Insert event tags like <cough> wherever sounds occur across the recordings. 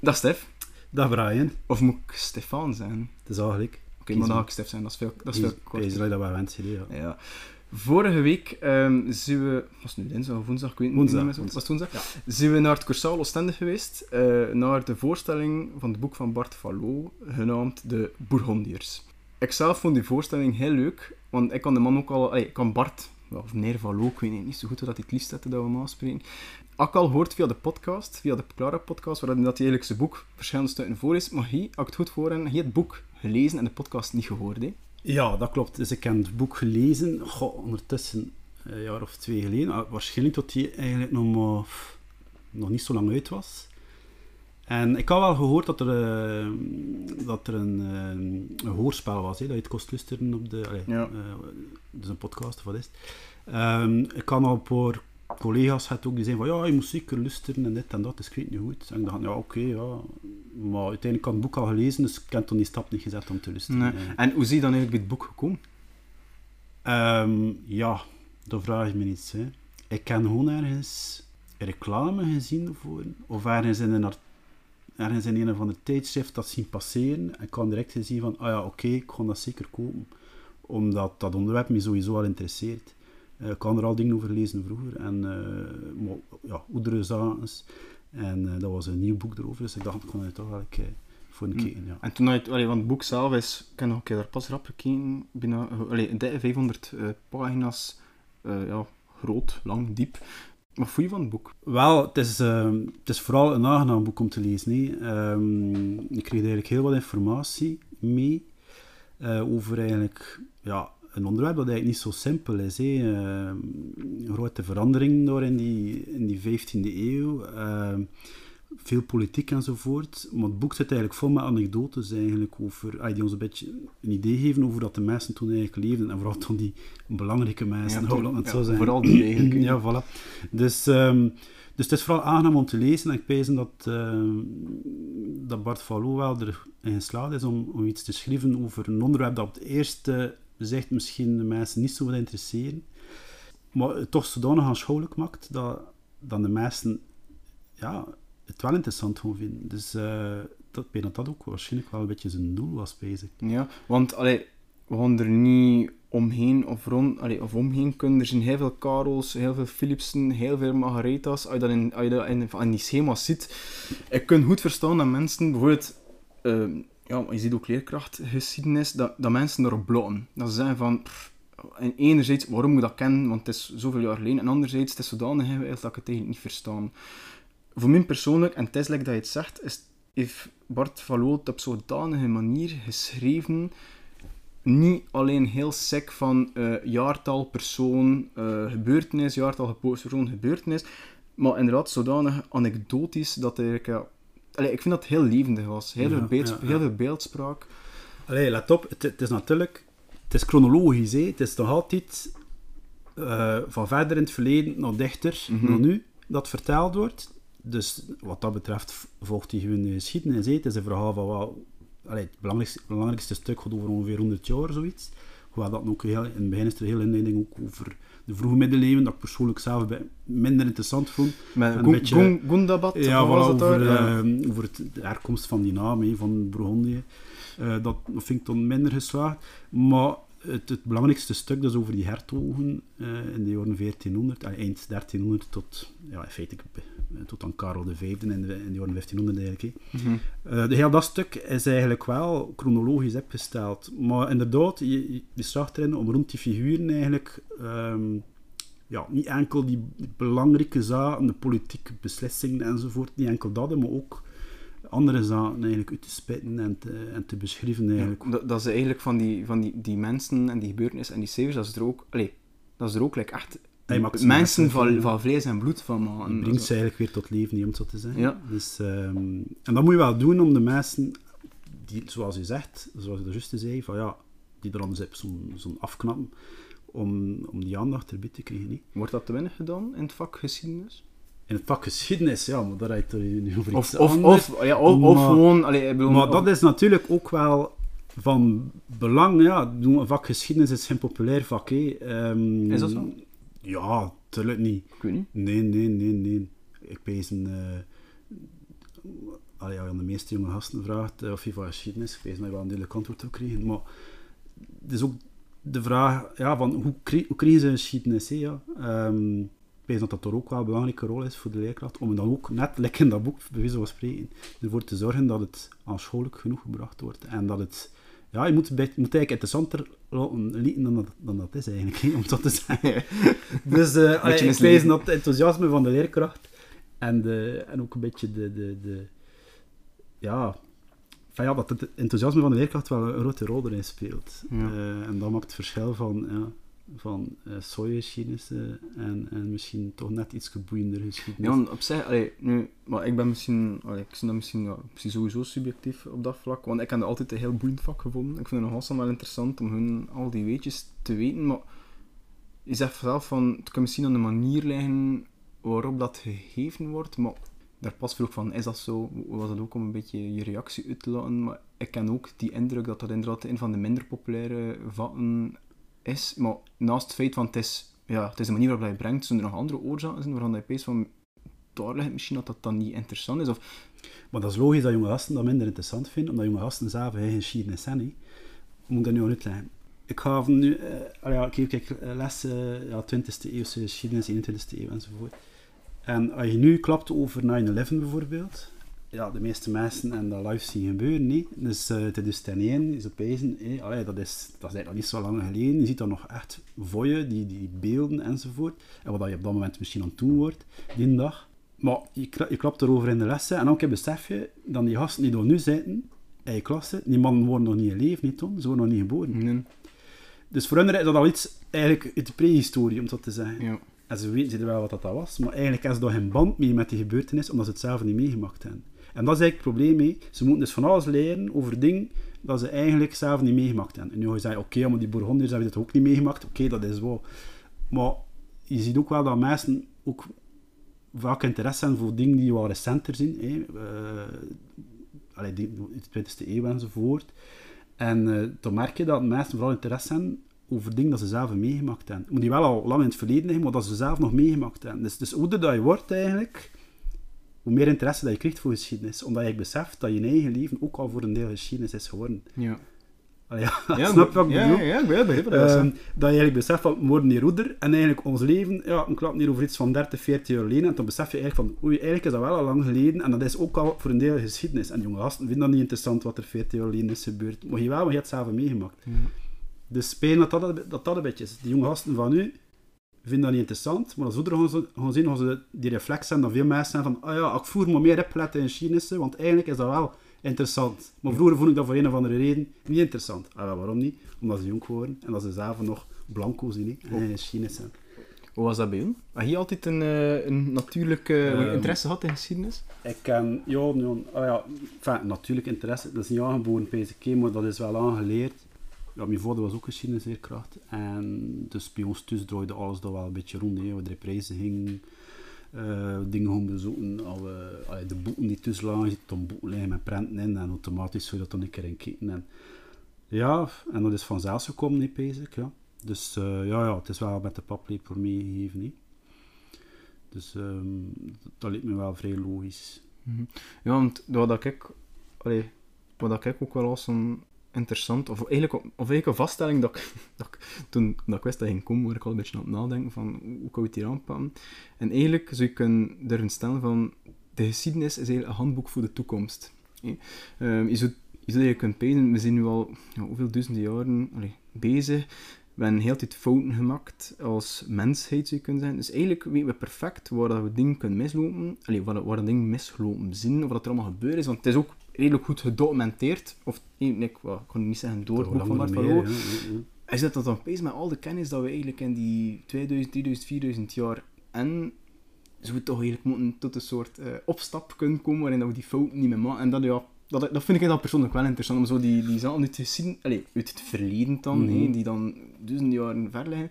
Dat is Stef. Dag Brian. Of moet ik Stefan zijn? Het is eigenlijk. Oké, maar dan ga ik Stef zijn. Dat is veel, dat is veel korter. Is dat wel wens ja. Ja. Vorige week ehm zijn we... Was het nu dinsdag of woensdag? Ik weet Woensdag, niet meer. Was woensdag. het woensdag? Zijn we naar het Cursaal Oostende geweest. eh, naar de voorstelling van het boek van Bart Fallot, genaamd De Bourgondiërs. Ik zelf vond die voorstelling heel leuk, want ik kan de man ook al... allee, ik kan Bart, ja, of meneer Fallot, ik weet niet, niet zo goed hoe dat hij het liefst had dat we hem aanspreken. Al hoort via de podcast, via de Clara podcast, waarin dat hij eigenlijk zijn boek verschillende stukken voor is, maar hij, als het goed voor heb, hij het boek gelezen en de podcast niet gehoord. Hè? Ja, dat klopt. Dus ik heb het boek gelezen, goh, ondertussen een jaar of twee geleden. Ah, Waarschijnlijk tot die eigenlijk nog, maar, nog niet zo lang uit was. En ik had wel gehoord dat er, eh, dat er een, eh, een hoorspel was, hè, dat je het kost luisteren op de... allee, Ja. eh, dus een podcast, of wat is het? Ehm, ik kan al een paar collega's het ook die van ja, je moet zeker luisteren en dit en dat, dus ik weet niet goed. En ik dacht, ja, oké, ja. Maar uiteindelijk had ik het boek al gelezen, dus ik heb toen die stap niet gezet om te luisteren. Nee. En hoe zie je dan eigenlijk bij het boek gekomen? Ehm, ja, dat vraag je me niet. Hè. Ik heb gewoon ergens reclame gezien voor, of ergens in een, ergens in een van de tijdschrift dat zien passeren. En ik kan direct gezien van, ah ja, oké, ik ga dat zeker kopen. Omdat dat onderwerp me sowieso al interesseert. Eh, ik kan er al dingen over lezen vroeger. En eh, maar, ja, oudere zaken. En eh, dat was een nieuw boek erover, dus ik dacht, ik kon het toch wel een keer voor een Hm. keer. Ja. En toen had je, allee, want het boek zelf is, ik heb nog een keer daar pas rap gekeken, bijna, allee, een dikke 500 eh, pagina's, ja, groot, lang, diep. Wat vond je van het boek? Wel, het is, ehm, het is vooral een aangenaam boek om te lezen. Ehm, ik kreeg eigenlijk heel wat informatie mee over eigenlijk, ja, een onderwerp dat eigenlijk niet zo simpel is. Hè. Ehm, een grote verandering door in die, in die 15e eeuw. Ehm, veel politiek enzovoort. Maar het boek zit eigenlijk vol met anekdotes eigenlijk over, ah, die ons een beetje een idee geven over dat de mensen toen eigenlijk leefden. En vooral toen die belangrijke mensen, <laughs> toch, het ja, zijn. Vooral die eigenlijk. Ja, voilà. Dus, ehm, dus het is vooral aangenaam om te lezen. En ik pijs dat, dat Bart Fallot wel erin geslaagd is om, om iets te schrijven over een onderwerp dat op het eerste zicht misschien de mensen niet zo wat interesseren. Maar het toch zodanig aanschouwelijk maakt dat, dat de mensen ja, het wel interessant gaan vinden. Dus eh dat, ik dat dat ook waarschijnlijk wel een beetje zijn doel was, bezig. Ja, want allee, we gaan er niet omheen of, rond, allee, of omheen kunnen. Er zijn heel veel Karels, heel veel Philipsen, heel veel Margaretas. Als je dat in, als dat in, die schema's ziet, ik kan goed verstaan dat mensen bijvoorbeeld... ehm, ja, je ziet ook leerkrachtgeschiedenis, dat, dat mensen erop blotten. Dat ze zeggen van... en enerzijds, waarom moet ik dat kennen, want het is zoveel jaar geleden. En anderzijds, het is zodanig dat ik het eigenlijk niet verstaan. Voor mij persoonlijk, en het is like dat je het zegt, is, heeft Bart Fallot het op zodanige manier geschreven niet alleen heel sec van eh, jaartal, persoon, eh, gebeurtenis, jaartal, persoon, gebeurtenis, maar inderdaad zodanig anekdotisch dat er... allee, ik vind dat heel levendig was. Heel, Ja, veel, beeld, ja, ja. heel veel beeldspraak. Allee, let op, het, het is natuurlijk... Het is chronologisch, hè. Het is nog altijd eh, van verder in het verleden naar dichter Mhm. naar nu dat verteld wordt. Dus wat dat betreft volgt hij gewoon de geschiedenis. hè. Het is een verhaal van wel... Allee, het belangrijkste, belangrijkste stuk gaat over ongeveer 100 jaar, zoiets. Hoewel dat ook heel, in het begin is er heel inleiding ook over de vroege middeleeuwen, dat ik persoonlijk zelf minder interessant vond. Met Een beetje- Gundabat, Ja, voilà, over, Ja. eh, over het, de herkomst van die naam, van Bourgondië. Eh, dat, dat vind ik dan minder geslaagd. Maar het, het belangrijkste stuk, dat is over die hertogen eh, in de jaren 1400, eh, eind 1300 tot, ja, in feite eh, tot aan Karel V in de, in de jaren 1500 eigenlijk. Mhm. Eh, de heel dat stuk is eigenlijk wel chronologisch opgesteld. Maar inderdaad, je, je, je zag erin om rond die figuren eigenlijk... ehm, ja, niet enkel die belangrijke zaken, de politieke beslissingen enzovoort, niet enkel dat, maar ook andere zaken eigenlijk uit te spitten en te, en te beschrijven eigenlijk. Dat, dat ze eigenlijk van die, van die, die mensen en die gebeurtenissen en die cijfers, dat is er ook, dat is er ook like, echt mensen van, van- van vlees en bloed van maken. Brengt ze eigenlijk weer tot leven, niet om het zo te zeggen. Ja. Dus, ehm, en dat moet je wel doen om de mensen, die, zoals je zegt, zoals je er juist zei, van ja, die er anders op zo'n zo'n afknappen, om, om die aandacht erbij te krijgen. Niet? Wordt dat te weinig gedaan in het vak geschiedenis? In het vak geschiedenis, ja, maar daar heb je nu over iets Of, of, anders. of, ja, of, of Maar- gewoon... Allee, ik bedoel, Maar of- dat is natuurlijk ook wel van belang. Ja, een vak geschiedenis is geen populair vak. Hè. Ehm, Is dat zo? Ja, tuurlijk niet. Ik weet niet. Nee, nee, nee, nee. Ik pees een... eh, allee, aan de meeste jonge gasten vraagt uh, of je van geschiedenis, ik weet mij wel een duidelijk antwoord op krijgen, maar het is ook de vraag ja, van hoe, krie, hoe krijgen ze geschiedenis? Hè, ja? Um, dat dat toch ook wel een belangrijke rol is voor de leerkracht, om dan ook net lekker in dat boek, bij wijze van spreken, ervoor te zorgen dat het aanschouwelijk genoeg gebracht wordt en dat het ja, je moet, je moet eigenlijk interessanter laten dan dat, dan dat is eigenlijk, om dat te zeggen. <laughs> dus uh, allee, ik lees dat enthousiasme van de leerkracht en, de, en ook een beetje de, de, de ja, van ja, dat het enthousiasme van de leerkracht wel een grote rol erin speelt. Ja. Uh, en dat maakt het verschil van, ja, van uh, sojageschiedenissen en, en misschien toch net iets geboeiender geschiedenis. Ja, op zich, nu, maar ik ben misschien, allee, ik dat misschien, misschien sowieso subjectief op dat vlak, want ik heb het altijd een heel boeiend vak gevonden. Ik vind het nog wel interessant om hun al die weetjes te weten, maar je zegt zelf van, het kan misschien aan de manier liggen waarop dat gegeven wordt, maar daar pas vroeg van, is dat zo? Was dat ook om een beetje je reactie uit te laten? Maar ik ken ook die indruk dat dat inderdaad een van de minder populaire vatten is. Maar naast het feit van het is, ja, het is de manier waarop je brengt, zijn er nog andere oorzaken zijn waarvan je pees van, daar ligt misschien dat dat dan niet interessant is. Of... Maar dat is logisch dat jonge gasten dat minder interessant vinden, omdat jonge gasten zelf eigen geschiedenis zijn. Moet ik dat nu uitleggen? Ik ga nu, uh, ja, kijk, lessen, ja, 20e eeuwse geschiedenis, 21e eeuw enzovoort. En als je nu klapt over 9-11 bijvoorbeeld, ja, de meeste mensen en dat live zien gebeuren, niet. Dus uh, het is ten één, is opeens, eh, allee, dat, is, dat is eigenlijk nog niet zo lang geleden. Je ziet dan nog echt voor je, die, die beelden enzovoort. En wat je op dat moment misschien aan het doen wordt, die dag. Maar je, je klapt erover in de lessen en dan besef je dat die gasten die er nu zitten, in je klasse, die mannen worden nog niet in leven, niet Tom? Ze worden nog niet geboren. Nee. Dus voor hen is dat al iets eigenlijk uit de prehistorie, om dat te zeggen. Ja. En ze weten wel wat dat was, maar eigenlijk hebben ze daar geen band mee met die gebeurtenis, omdat ze het zelf niet meegemaakt hebben. En dat is eigenlijk het probleem mee. Ze moeten dus van alles leren over dingen dat ze eigenlijk zelf niet meegemaakt hebben. En nu ga je zeggen, oké, maar die Bourgondiërs hebben dat ook niet meegemaakt. Oké, dat is wel. Maar je ziet ook wel dat mensen ook vaak interesse hebben voor dingen die wat recenter zijn. Hè. Uh, de 20e eeuw enzovoort. En uh, dan merk je dat mensen vooral interesse hebben over dingen dat ze zelf meegemaakt hebben. Moet die wel al lang in het verleden liggen, maar dat ze zelf nog meegemaakt hebben. Dus, dus hoe dat je wordt eigenlijk, hoe meer interesse dat je krijgt voor geschiedenis. Omdat je beseft dat je eigen leven ook al voor een deel geschiedenis is geworden. Ja. <laughs> ja, ja, snap wat ik ja, bedoel? Ja, ik weet dat. Uh, dat je eigenlijk beseft van, we worden hier roeder en eigenlijk ons leven, ja, een klap hier over iets van 30, 40 jaar geleden. En dan besef je eigenlijk van, oei, eigenlijk is dat wel al lang geleden en dat is ook al voor een deel geschiedenis. En jonge gasten vinden dat niet interessant wat er 40 jaar geleden is gebeurd. Maar je wel, maar je hebt het zelf meegemaakt. Ja. Dus spelen dat dat, dat dat een beetje is. De jonge gasten van nu vinden dat niet interessant, maar als we er gaan, gaan zien, gaan ze die reflex hebben dat veel mensen zijn van, ah ja, ik voer me meer opletten in geschiedenis, want eigenlijk is dat wel interessant. Maar vroeger vond ik dat voor een of andere reden niet interessant. Ah, waarom niet? Omdat ze jong worden en dat ze zelf nog blanco zien hè, in geschiedenis zijn. Hoe was dat bij jou? Had je altijd een, uh, een natuurlijke uh, interesse gehad in geschiedenis? Ik ken, ja, ja, oh ja natuurlijk interesse, dat is niet aangeboren, PCK, maar dat is wel aangeleerd ja, mijn vader was ook geschiedenisleerkracht. En dus bij ons thuis draaide alles daar wel een beetje rond. Hè. We de prijzen gingen, uh, dingen gaan bezoeken. Al, uh, de boeken die tussen lagen, dan boeken liggen met prenten in. En automatisch zou je dat dan een keer in kijken. En, ja, en dat is vanzelf gekomen, niet bezig. Ja. Dus uh, ja, ja, het is wel met de paplepel meegegeven. Hè. Dus um, dat lijkt me wel vrij logisch. -hmm. Ja, want wat ik, wat ik ook wel als een interessant, of eigenlijk, of eigenlijk een vaststelling dat ik, <laughs> dat toen dat ik wist dat ging komen, waar ik al een beetje aan het nadenken van hoe kan ik het hier aanpakken. En eigenlijk zou je kunnen erin stellen van de geschiedenis is eigenlijk een handboek voor de toekomst. Um, je zou je kunnen pezen, we zijn nu al ja, hoeveel duizenden jaren bezig. We hebben heel tijd fouten gemaakt als mensheid, zou je kunnen zeggen. Dus eigenlijk weten we perfect waar we dingen kunnen mislopen, allee, waar, waar dingen misgelopen zijn, of wat er allemaal gebeurd is. Want het is ook redelijk goed gedocumenteerd. Of ik, ik kon niet zeggen door het boek van Bart van Hij zet dat dan opeens met al de kennis dat we eigenlijk in die 2000, 3000, 4000 jaar en zo we toch eigenlijk moeten tot een soort uh, opstap kunnen komen waarin dat we die fouten niet meer maken. En dat, ja, dat, dat vind ik dan persoonlijk wel interessant om zo die, die zaken uit te zien, allez, uit het verleden dan, mm -hmm. die dan duizenden jaren ver liggen,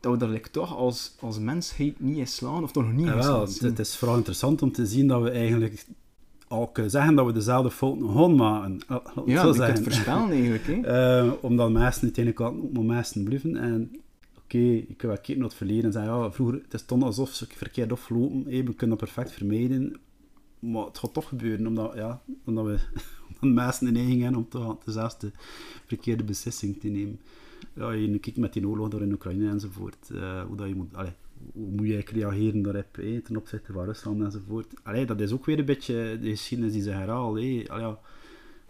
dat we dat toch als, als mensheid niet in slaan, of toch nog niet ja, wel, het, het, is vooral interessant om te zien dat we eigenlijk al kunnen zeggen dat we dezelfde fouten gaan maken. Ja, dat is het voorspellen <laughs> eigenlijk. Hè? uh, omdat mensen uiteindelijk ook maar mensen blijven. En oké, okay, ik kan wel kijken naar het verleden en zeggen, ja, vroeger, het is toch alsof ze verkeerd aflopen, hey, we kunnen dat perfect vermijden. Maar het gaat toch gebeuren, omdat, ja, omdat we <laughs> omdat mensen een neiging hebben om toch dezelfde verkeerde beslissing te nemen. Ja, je kijkt met die oorlog door in Oekraïne enzovoort, uh, hoe, dat je moet, allee, hoe moet je eigenlijk reageren daarop hey, ten opzichte van Rusland enzovoort. Allee, dat is ook weer een beetje de geschiedenis die ze herhaalt. Hey. ja.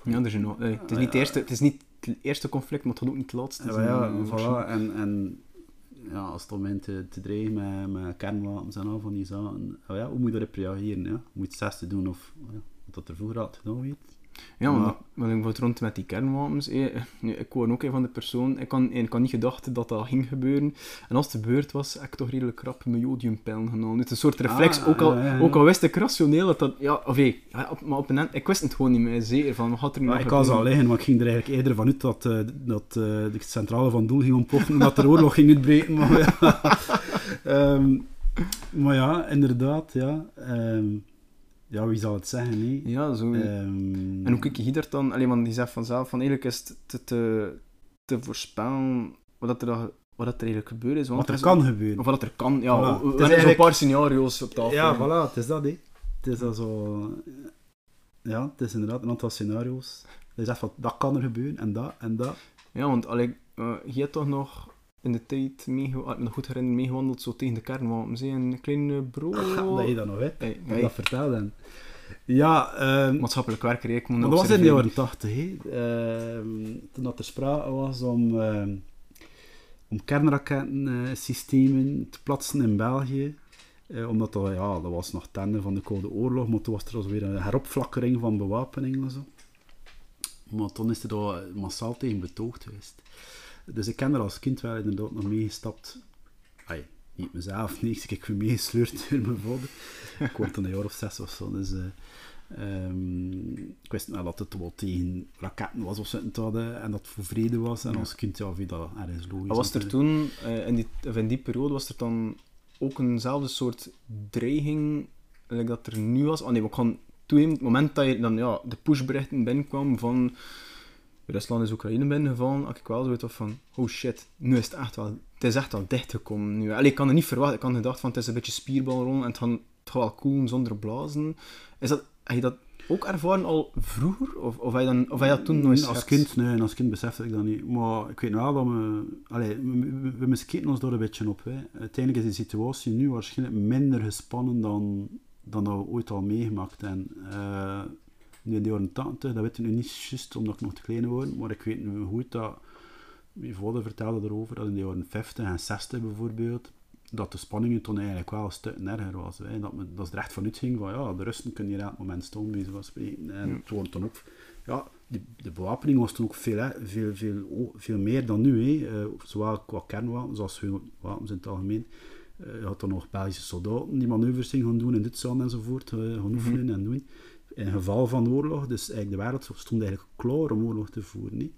Ja, er is nog, het, is niet het, eerste, het is niet het eerste conflict, maar het gaat ook niet het laatste. Ja, ja, voilà. en, en ja, als het om te, te dreigen met, met kernwapens en al van die zaken, ja, hoe moet je daarop reageren? Ja? Moet je het zesde doen of ja, wat er vroeger had gedaan werd? Ja, maar, maar ik word rond met die kernwapens. Eh, ik hoor ook een van de persoon. Ik kan, ik kan niet gedacht dat dat ging gebeuren. En als het gebeurd was, heb ik toch redelijk krap mijn jodiumpijlen genomen. Het is een soort reflex. Ah, ook, al, ook al wist ik rationeel dat dat. Ja, of hey, op, maar op een ik wist het gewoon niet meer zeker. Van, wat er ik kan ze al liggen, maar ik ging er eigenlijk eerder van uit dat, uh, dat uh, de centrale van Doel ging ontploffen. en dat er oorlog ging uitbreken. Maar, ja. um, <laughs> maar ja, inderdaad, ja. Um, ja, wie zal het zeggen, nee. Ja, zo. Um... En hoe kijk je hier dan? Alleen, want die zegt vanzelf van eigenlijk is het te, te, te voorspellen wat er, wat er eigenlijk gebeurt is. wat er kan gebeuren. Of wat er kan, ja. Voilà. Er zijn eigenlijk... een paar scenario's op tafel. Ja, voilà, het is dat, hè. Het is dat zo... Ja, het is inderdaad een aantal scenario's. Je zegt van, dat kan er gebeuren, en dat, en dat. Ja, want allee, uh, je hebt toch nog in de tijd, mee, ik me goed herinner, meegewandeld zo tegen de kernwapens. Een klein brood. dat je dat nog weet. Hey, hey. dat vertelde. Ja, uh, maatschappelijk werker, ik moet Dat was in de jaren 80, hè. Uh, toen dat er sprake was om, uh, om kernrakettensystemen te plaatsen in België. Uh, omdat dat, ja, dat was nog tende van de Koude Oorlog, maar toen was er weer een heropflakkering van bewapening en zo. Maar toen is er daar massaal tegen betoogd geweest. Dus ik ken er als kind wel inderdaad nog meegestapt. Ai, niet mezelf, <laughs> niet. Ik heb meegesleurd <laughs> door mijn vader. ik word dan een jaar of zes of zo. Dus, uh, um, ik wist wel dat het wel tegen raketten was of zo hadden en dat het voor vrede was. En als kind, ja, vind dat ergens logisch. was er toen, uh, in, die, in die periode, was er dan ook eenzelfde soort dreiging like dat er nu was? Oh nee, we gaan toen, het moment dat je dan ja, de pushberichten binnenkwam van Rusland is Oekraïne binnengevallen, had ik wel zoiets van, oh shit, nu is het echt wel, het is echt wel dichtgekomen nu. Allee, ik kan het niet verwachten, ik had gedacht van, het is een beetje spierbalrollen en het gaat, het gaat wel koelen zonder blazen. Is dat, heb je dat ook ervaren al vroeger? Of, of, je dan, of je dat toen nooit Als kind, nee, als kind besefte ik dat niet. Maar ik weet wel dat we... Allee, we, we, misketen ons door een beetje op. Hè. Uiteindelijk is de situatie nu waarschijnlijk minder gespannen dan, dan dat we ooit al meegemaakt hebben. Uh, in de jaren 80, dat weet ik nu niet juist omdat ik nog te klein word, maar ik weet nu goed dat, mijn vader vertelde erover, dat in de jaren 50 en 60 bijvoorbeeld, dat de spanningen toen eigenlijk wel een stuk erger was. Hè. Dat, men, dat er echt vanuit ging van, ja, de Russen kunnen hier aan het moment stomen, bij van spreken. En het wordt dan ook, ja, de, de bewapening was toen ook veel, hè, veel, veel, veel meer dan nu, hè. Uh, zowel qua kernwapens als wapens in het algemeen. Uh, je had dan nog Belgische soldaten die manoeuvres gaan doen in dit zand enzovoort, gaan oefenen en doen in geval van oorlog, dus eigenlijk de wereld stond eigenlijk klaar om oorlog te voeren. Niet?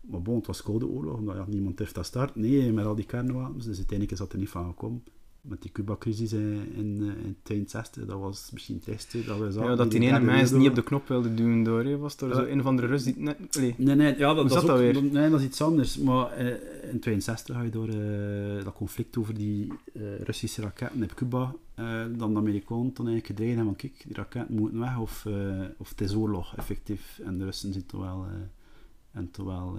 Maar bon, het was koude oorlog, omdat ja, niemand heeft dat start. Nee, met al die kernwapens, dus uiteindelijk is dat er niet van gekomen. Met die Cuba-crisis in, in, in 62, dat was misschien het eerste dat we zagen. Ja, dat die, ene mens niet op de knop wilde doen door, he. was er zo een van de Rus die... Nee, nee, nee, ja, dat, weer? nee, dat is iets anders. Maar eh, in 62 ga je door uh, dat conflict over die uh, Russische raketten op Cuba dan de Amerikanen toen eigenlijk gedreven hebben van kijk, die raketten moeten weg of, uh, of het is oorlog effectief. En de Russen zijn toch wel, uh, en toch wel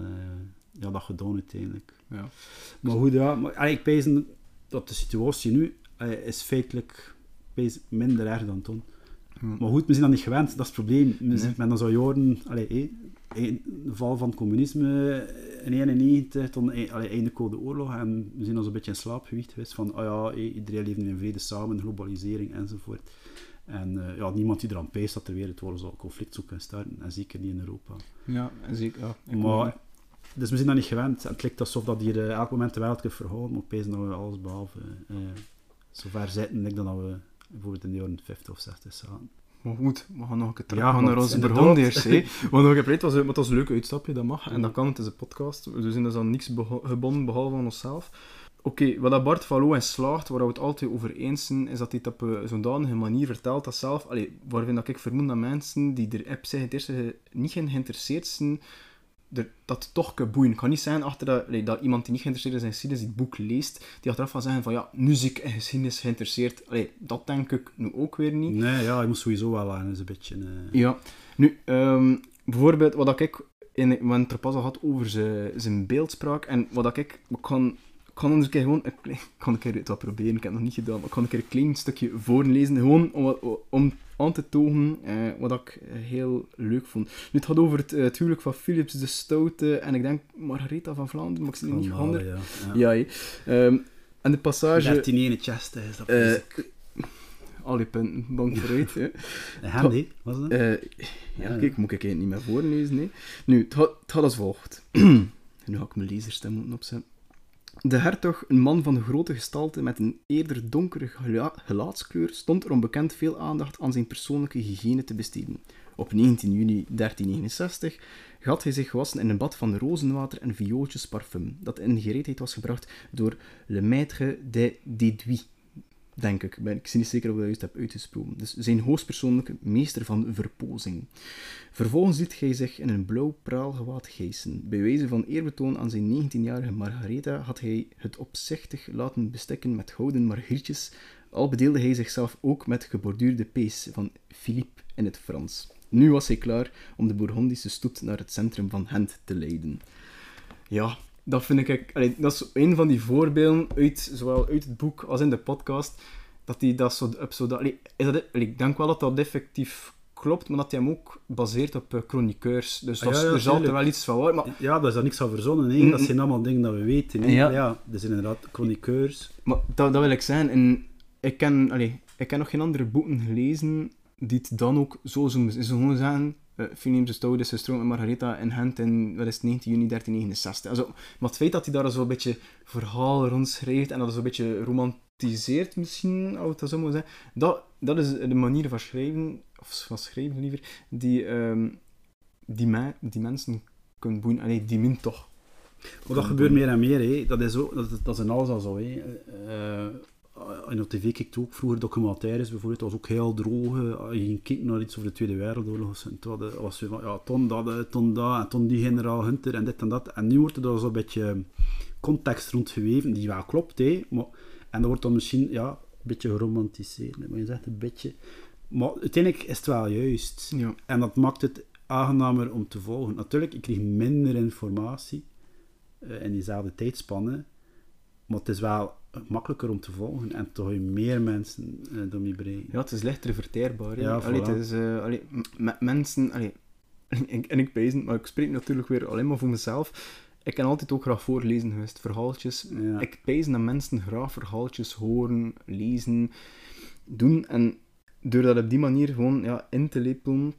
ja, dat gedaan uiteindelijk. Ja. Maar goed, ja, maar, ik pees dat de situatie nu is feitelijk minder erg dan toen. Maar goed, we zijn dat niet gewend, dat is het probleem. We nee. Men dan zou jaren, allee, de val van het communisme in 1991, tot allee, einde Koude Oorlog, en we zijn ons een beetje in slaapgewicht geweest van, oh ja, iedereen leeft in vrede samen, globalisering enzovoort. En uh, ja, niemand die eraan peest dat er weer het zal conflict zou kunnen starten, en zeker niet in Europa. Ja, zeker, ja. Maar, dus we zijn dat niet gewend. Het lijkt alsof dat hier uh, elk moment de wereld kan verhouden, maar opeens dat we alles behalve uh, zover zitten, denk dat we bijvoorbeeld in de jaren 50 of 60 zaten. Maar goed, we gaan nog een keer terug ja, naar onze Burgondiërs. <laughs> We gaan nog een het was, het was een leuk uitstapje, dat mag. En dat kan, het is een podcast. We zijn dus aan niks gebonden behalve aan onszelf. Oké, wat dat Bart Valo en slaagt, waar we het altijd over eens zijn, is dat hij het op een zodanige manier vertelt dat zelf, allee, waarvan dat ik vermoed dat mensen die er zijn, het eerste niet geïnteresseerd zijn, er, dat het toch kan boeien. Het kan niet zijn achter dat, dat iemand die niet geïnteresseerd is in geschiedenis die het boek leest, die achteraf van zeggen van ja, nu zie ik in geschiedenis geïnteresseerd. Allee, dat denk ik nu ook weer niet. Nee, ja, je moet sowieso wel aan. is een beetje... eh, Ja, nu, ehm, bijvoorbeeld wat ik in, we hebben het er pas al had over zijn, zijn beeldspraak en wat ik, ik kan, ik kan anders een keer gewoon, <laughs> ik kan een keer het wel proberen, ik heb het nog niet gedaan, maar ik kan een keer een klein stukje voorlezen, gewoon om, wat- om aan te tonen eh, wat ik heel leuk vond. Nu, het gaat over het, eh, het huwelijk van Philips de Stoute en ik denk Margaretha van Vlaanderen, maar ik zie het niet haar. ja. Ja, hè. Ehm, en de passage... 1361 is dat. eh, precies. al die punten, bank vooruit. hè. <laughs> Handy, was dat? Eh, ja, Ja. kijk, moet ik eigenlijk niet meer voorlezen. Nee. Nu, het het gaat als volgt. <clears throat> nu ga ik mijn laserstem moeten opzetten. De hertog, een man van grote gestalte met een eerder donkere gela- gelaatskleur, stond er onbekend veel aandacht aan zijn persoonlijke hygiëne te besteden. Op 19 juni 1369 had hij zich gewassen in een bad van rozenwater en viooltjes parfum, dat in gereedheid was gebracht door Le Maître de Déduit denk ik. Ik zie niet zeker of ik dat juist heb uitgesproken. Dus zijn hoogstpersoonlijke meester van verpozing. Vervolgens liet hij zich in een blauw praalgewaad gijzen. Bij wijze van eerbetoon aan zijn 19-jarige Margaretha had hij het opzichtig laten bestikken met gouden margrietjes, al bedeelde hij zichzelf ook met geborduurde pees van Philippe in het Frans. Nu was hij klaar om de Bourgondische stoet naar het centrum van Gent te leiden. Ja, dat vind ik... allee, dat is een van die voorbeelden, uit, zowel uit het boek als in de podcast, dat hij dat zo... Op zo dat, allee, is dat, allee, ik denk wel dat dat effectief klopt, maar dat hij hem ook baseert op eh, chroniqueurs. Dus dat Ah, ja, ja, er zal er wel iets van waar, maar, Ja, daar is daar niks aan verzonnen. Mm, Dat zijn allemaal dingen dat we weten. hè. Ja. Ja. er zijn inderdaad chroniqueurs. maar dat, dat wil ik zeggen. En ik ken, allee, ik ken nog geen andere boeken gelezen die het dan ook zo zo zeggen... Uh, Philippe de Stoude is gestroomd met Margaretha in Gent in wat is het, 19 juni 1369. Also, maar het feit dat hij daar zo'n beetje verhaal rond schrijft en dat zo'n beetje romantiseert misschien, als ik dat zo moet zeggen, dat, dat is de manier van schrijven, of van schrijven liever, die, ehm, die, me- die mensen kunnen boeien. Allee, die min toch. Maar dat gebeurt meer en meer. Hè. Dat, is ook, dat, dat is in alles al zo. Hè. Eh, in op tv keek ook vroeger documentaires bijvoorbeeld. Dat was ook heel droog. eh, je ging kijken naar iets over de Tweede Wereldoorlog. En toen hadden- was je van, ja, ton dat, eh, ton dat, en ton die generaal Hunter en dit en dat. En nu wordt er daar zo'n beetje context rond geweven, die wel klopt. Hè. Maar, en dat wordt dan misschien ja, een beetje geromantiseerd. Maar je zegt een beetje... Maar uiteindelijk is het wel juist. Ja. En dat maakt het aangenamer om te volgen. Natuurlijk, ik kreeg minder informatie eh, in diezelfde tijdspanne, maar het is wel makkelijker om te volgen en toch je meer mensen uh, door je bereiken. Ja, het is lichter verteerbaar. Ja, allee, voilà. het is, eh, allee, mensen... Allee, <laughs> en, en ik pezen, maar ik spreek natuurlijk weer alleen maar voor mezelf. Ik kan altijd ook graag voorlezen geweest, verhaaltjes. Ja. Ik pezen dat mensen graag verhaaltjes horen, lezen, doen. En door dat op die manier gewoon ja, in te lepelen,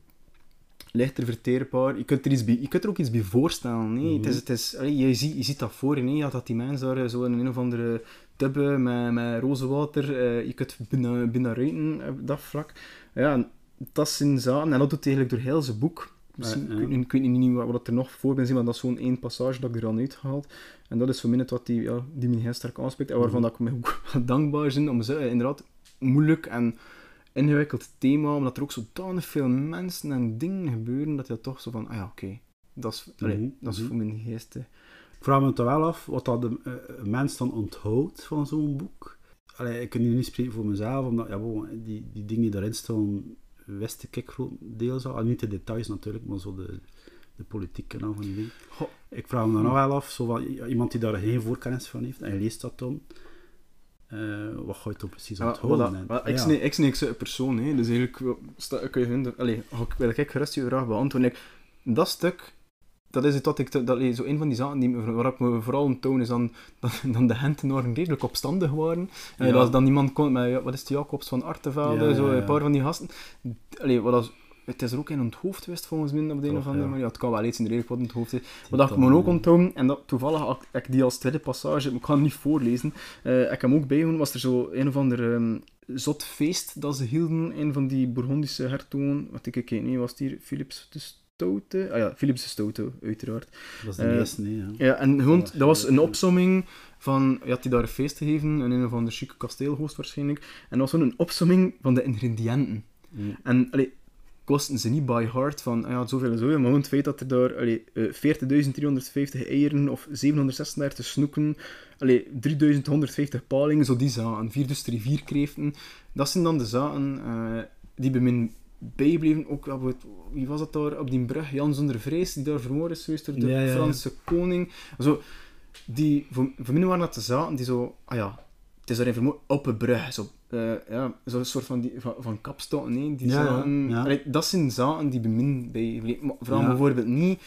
lichter verteerbaar. Je kunt er, iets bij, je kunt er ook iets bij voorstellen. Nee? Mhm. het is, het is, allee, je, ziet, je ziet dat voor je, nee? ja, dat die mensen daar zo in een of andere tubbe met, met roze water, eh, je kunt binnen, binnen ruiten op dat vlak. Ja, dat zijn zaken, en dat doet hij eigenlijk door heel zijn boek. Misschien, Ja, ja. Ik, weet, niet- ik weet niet wat, wat er nog voor ben, maar dat is zo'n één passage dat ik er dan uitgehaald. En dat is voor mij net wat die, ja, die me heel sterk aanspreekt, en waarvan Mhm. dat ik me ook <laughs> dankbaar ben om ze inderdaad moeilijk en ingewikkeld thema, omdat er ook zodanig veel mensen en dingen gebeuren, dat je toch zo van, ah ja, oké, dat is, allee, Mhm, dat is mhm. voor mijn geest. Vraag me toch wel af wat dat de eh, mens dan onthoudt van zo'n boek. Allee, ik kan hier niet spreken voor mezelf, omdat ja, bon, die, die dingen die daarin staan, wist ik grotendeels al. Ah, niet de details natuurlijk, maar zo de, de politiek en al van die dingen. Goh. Ik vraag me dan nog wel af, zo van, iemand die daar geen voorkennis van heeft, en je leest dat dan, eh, wat ga je dan precies Ja, onthouden? ja. ik niks uit een persoon, hè. dus eigenlijk wel, sta, kun je vinden, allee, wil ik gerust je vraag beantwoorden. Ik- Dat stuk, dat is het wat ik, dat, zo een van die zaken die, waar ik me vooral om toon is dan, dat, dan de Gentenaren redelijk opstandig waren. En Ja. dat dan iemand kon met, wat is het, Jacobs van Artevelde, zo een paar van die gasten. Allee, wat dat, het is er ook in onthoofd geweest volgens mij op de een of andere ja. manier. Ja, het kan wel iets in de redelijk wat onthoofd is. Die Wat dat ik me ook eh, onthouden, en dat toevallig had ik die als tweede passage, ik ga hem niet voorlezen, eh, ik heb hem ook bijgehouden, was er zo een of ander ehm, zot feest dat ze hielden, een van die Bourgondische hertogen, wat ik weet niet, was het hier Philips de Stoute? Ah ja, Philips de Stoute, uiteraard. Dat is de eerste, nee, ja. Ja, en gewoon, dat was een opsomming van, je had die daar een feest gegeven, in een of ander chique kasteel hoogstwaarschijnlijk, en dat was zo'n een opsomming van de ingrediënten. Mm. En allee, kosten ze niet by heart van ah ja, zoveel en zoveel, maar gewoon het feit dat er daar allee, eh, 40.350 eieren of 736 snoeken, allee, 3150 palingen, zo die zaken, 4 dus rivierkreeften, dat zijn dan de zaken eh, die bij bijbleven. Ook, wie was dat daar op die brug? Jan zonder vrees, die daar vermoord is geweest door de Ja, ja, ja. Franse koning. Zo, die, voor, voor mij waren dat de zaken die zo, ah ja, het is daarin vermoord op een brug. Zo, eh, ja, zo'n soort van, die, van, van kapstokken, nee, die. Allee, dat zijn zaken die bij Vraag me Ja. bijvoorbeeld niet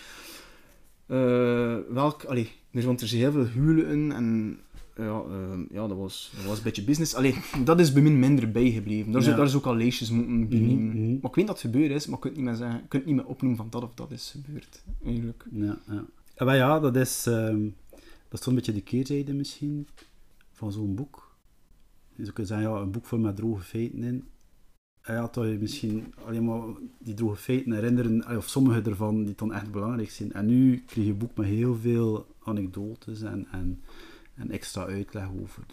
eh, welk, allee, er, want er zijn heel veel huwelijken en ja, eh, ja dat, was, dat was een beetje business. Allee, dat is bij mij minder bijgebleven. Daar, Ja. daar zou ik al lijstjes moeten. Mhm, mhm. Maar ik weet dat het gebeurd is, maar je kunt niet meer zeggen, je kunt niet meer opnoemen van dat of dat is gebeurd. Eigenlijk. Ja, ja. En maar ja, dat is, ehm, dat is toch een beetje de keerzijde misschien van zo'n boek. Je zou kunnen zeggen, ja, een boek vol met droge feiten in. En ja, dat je misschien alleen maar die droge feiten herinneren, eh, of sommige ervan die dan echt belangrijk zijn. En nu krijg je een boek met heel veel anekdotes en, en, en extra uitleg over,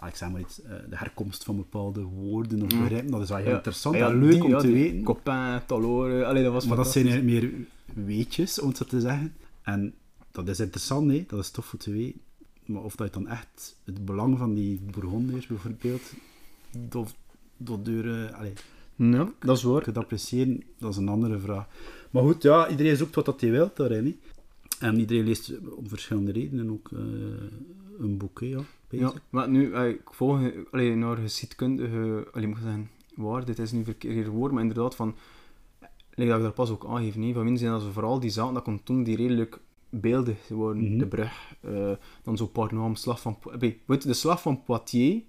eh, ik zeg maar iets, eh, de herkomst van bepaalde woorden of Mm. begrippen. Dat is wel heel Ja. interessant Ah ja, en leuk die, om te weten. Copain, Taloren, allee, dat was Maar dat zijn meer weetjes, om het zo te zeggen. En dat is interessant, nee? dat is tof om te weten. Maar of dat je dan echt het belang van die Bourgondiërs bijvoorbeeld, door, door deuren, allee, Ja, dat is waar. kunt appreciëren, dat is een andere vraag. Maar goed, ja, iedereen zoekt wat dat hij wil daarin. hè. En iedereen leest om verschillende redenen ook eh, een boek, hè, ja. Ja, bezig. maar nu, eh, ik volg eh, allee, naar geschiedkundige, allee, moet zeggen, waar, dit is nu verkeerd woord, maar inderdaad van, like dat ik daar pas ook aangeef, nee, van min zijn dat zo vooral die zaken dat kon toen die redelijk beeldig worden, Mhm. de brug, eh, dan zo'n paar namen, slag van, Allee, weet je, de slag van Poitiers,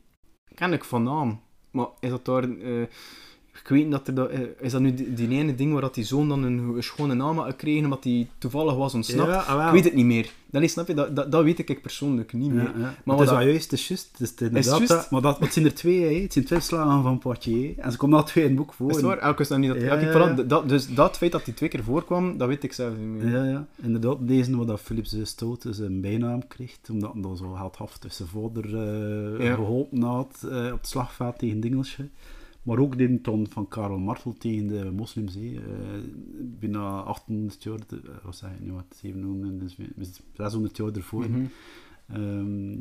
ken ik van naam, maar is dat daar, eh, ik weet dat er, dat, eh, is dat nu die, die ene ding waar dat die zoon dan een, een schone naam had gekregen, omdat hij toevallig was ontsnapt? Ja, ah. Ik weet het niet meer. Dat, snap je, dat, dat, dat weet ik persoonlijk niet meer. Ja, ja. Maar het is dat- wel juist, het is juist. Het is inderdaad maar dat, het zijn er twee, hè. het zijn twee slagen van Poitiers. En ze komen al twee in het boek voor. Is het waar? Elke is dat niet dat... Ja, dus dat feit dat die twee keer voorkwam, dat weet ik zelf niet meer. Ja, ja. Inderdaad, deze wat dat Philips de Stoot zijn bijnaam kreeg, omdat hij zo heldhaftig zijn vader Ja. geholpen had eh, op het slagveld tegen Dingelsje. Maar ook die ton van Karel Martel tegen de moslims. Eh, bijna 800 jaar, de- wat zeg ik nu, wat, 700, dus we- 600 jaar ervoor. Ehm,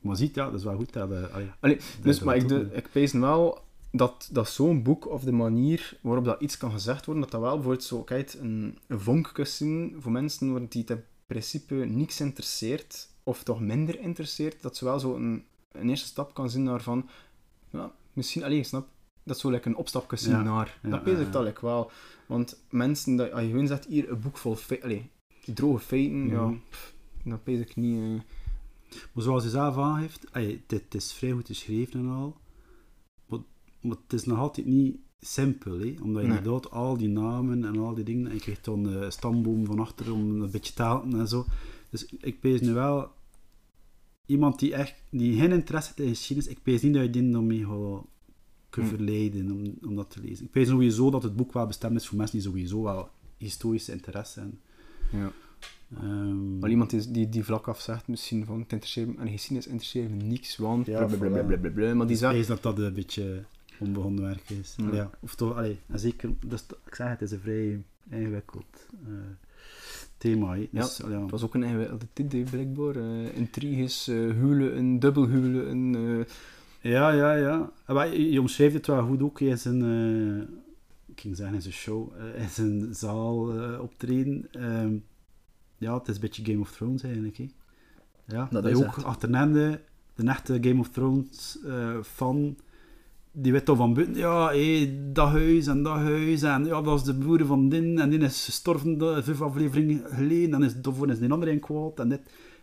maar ziet, ja, dat is wel goed. Dat, allee, Allee, dus, dat maar ik, de, ik pees wel dat, dat zo'n boek, of de manier waarop dat iets kan gezegd worden, dat dat wel bijvoorbeeld zo, kijk, een, een vonk zien voor mensen waar die het in principe niks interesseert, of toch minder interesseert, dat ze wel zo een, een eerste stap kan zien naar van, ja, misschien, alleen snap, dat zo like een opstapje Ja, naar. ja, dat pees ja, ik dat wel. Want mensen, dat, als je gewoon zegt, hier, een boek vol feiten, die droge feiten, ja, pff, dat pees ik niet... eh. Maar zoals hij zelf aangeeft, het, is vrij goed geschreven en al, maar, maar het is nog altijd niet simpel, hè? omdat je Nee. inderdaad al die namen en al die dingen, en je krijgt dan eh, een stamboom van achter om een beetje te en zo. Dus ik pees nu wel, iemand die echt, die geen interesse heeft in geschiedenis, ik pees niet dat je die dan mee gaat kunnen Hm. verleiden om, om dat te lezen. Ik pees sowieso dat het boek wel bestemd is voor mensen die sowieso wel historische interesse hebben. Ja. Ehm, Maar iemand die, die, die vlak af zegt misschien van het interesseert me, en geschiedenis interesseert me niks, want Ja, blablabla, maar die Ik zegt... wijs dat dat een beetje onbegonnen werk is. Ja. Ja. of toch, allee, en zeker, dus, ik zeg het, is een vrij ingewikkeld eh, thema. Dus, ja. Het was ook een ingewikkelde titel, blijkbaar. eh intriges, eh huwelen, dubbelhuwelen. eh ja, ja, ja. En maar je, omschrijft het wel goed ook in zijn, eh, ik ging zeggen in zijn show, eh, in zijn zaal eh, optreden. Ehm, ja, het is een beetje Game of Thrones eigenlijk. Hè. Ja, Dat dat is ook echt. de echte Game of Thrones eh, fan, die weet toch van buiten, ja, hé, dat huis en dat huis, en ja, dat is de broer van Din, en die is gestorven vijf afleveringen geleden, en is, daarvoor is die andere in kwaad, en dit.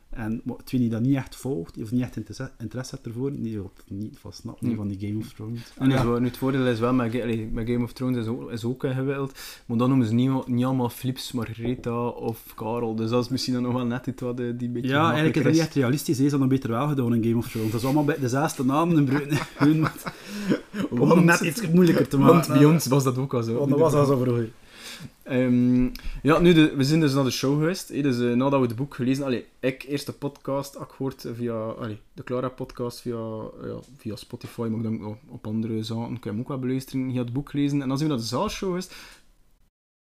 En twee die dat niet echt volgt, of niet echt interesse, interesse heeft ervoor, die wil het niet van Nee. van die Game of Thrones. en ja. nu het voordeel is wel, met, Game of Thrones is ook, is ook ingewikkeld, maar dan noemen ze niet, niet allemaal Flips, Margaretha of Karel, dus dat is misschien dan nog wel net iets wat eh, die beetje Ja, eigenlijk is dat niet echt realistisch, hè. ze hadden beter wel gedaan in Game of Thrones. Dat is allemaal bij dezelfde namen en bruin. <laughs> hun- Om het net iets moeilijker te maken. Want bij ons was dat ook al zo. Want dat was al zo vroeger. Ehm, ja, nu, de, we zijn dus naar de show geweest. dus eh, nadat we het boek gelezen allee, ik eerst de podcast akkoord via allee, de Clara podcast via, ja, via Spotify, maar ik denk oh, op andere zaken kun je hem ook wel beluisteren. Je had het boek gelezen en dan zijn we naar de zaalshow geweest.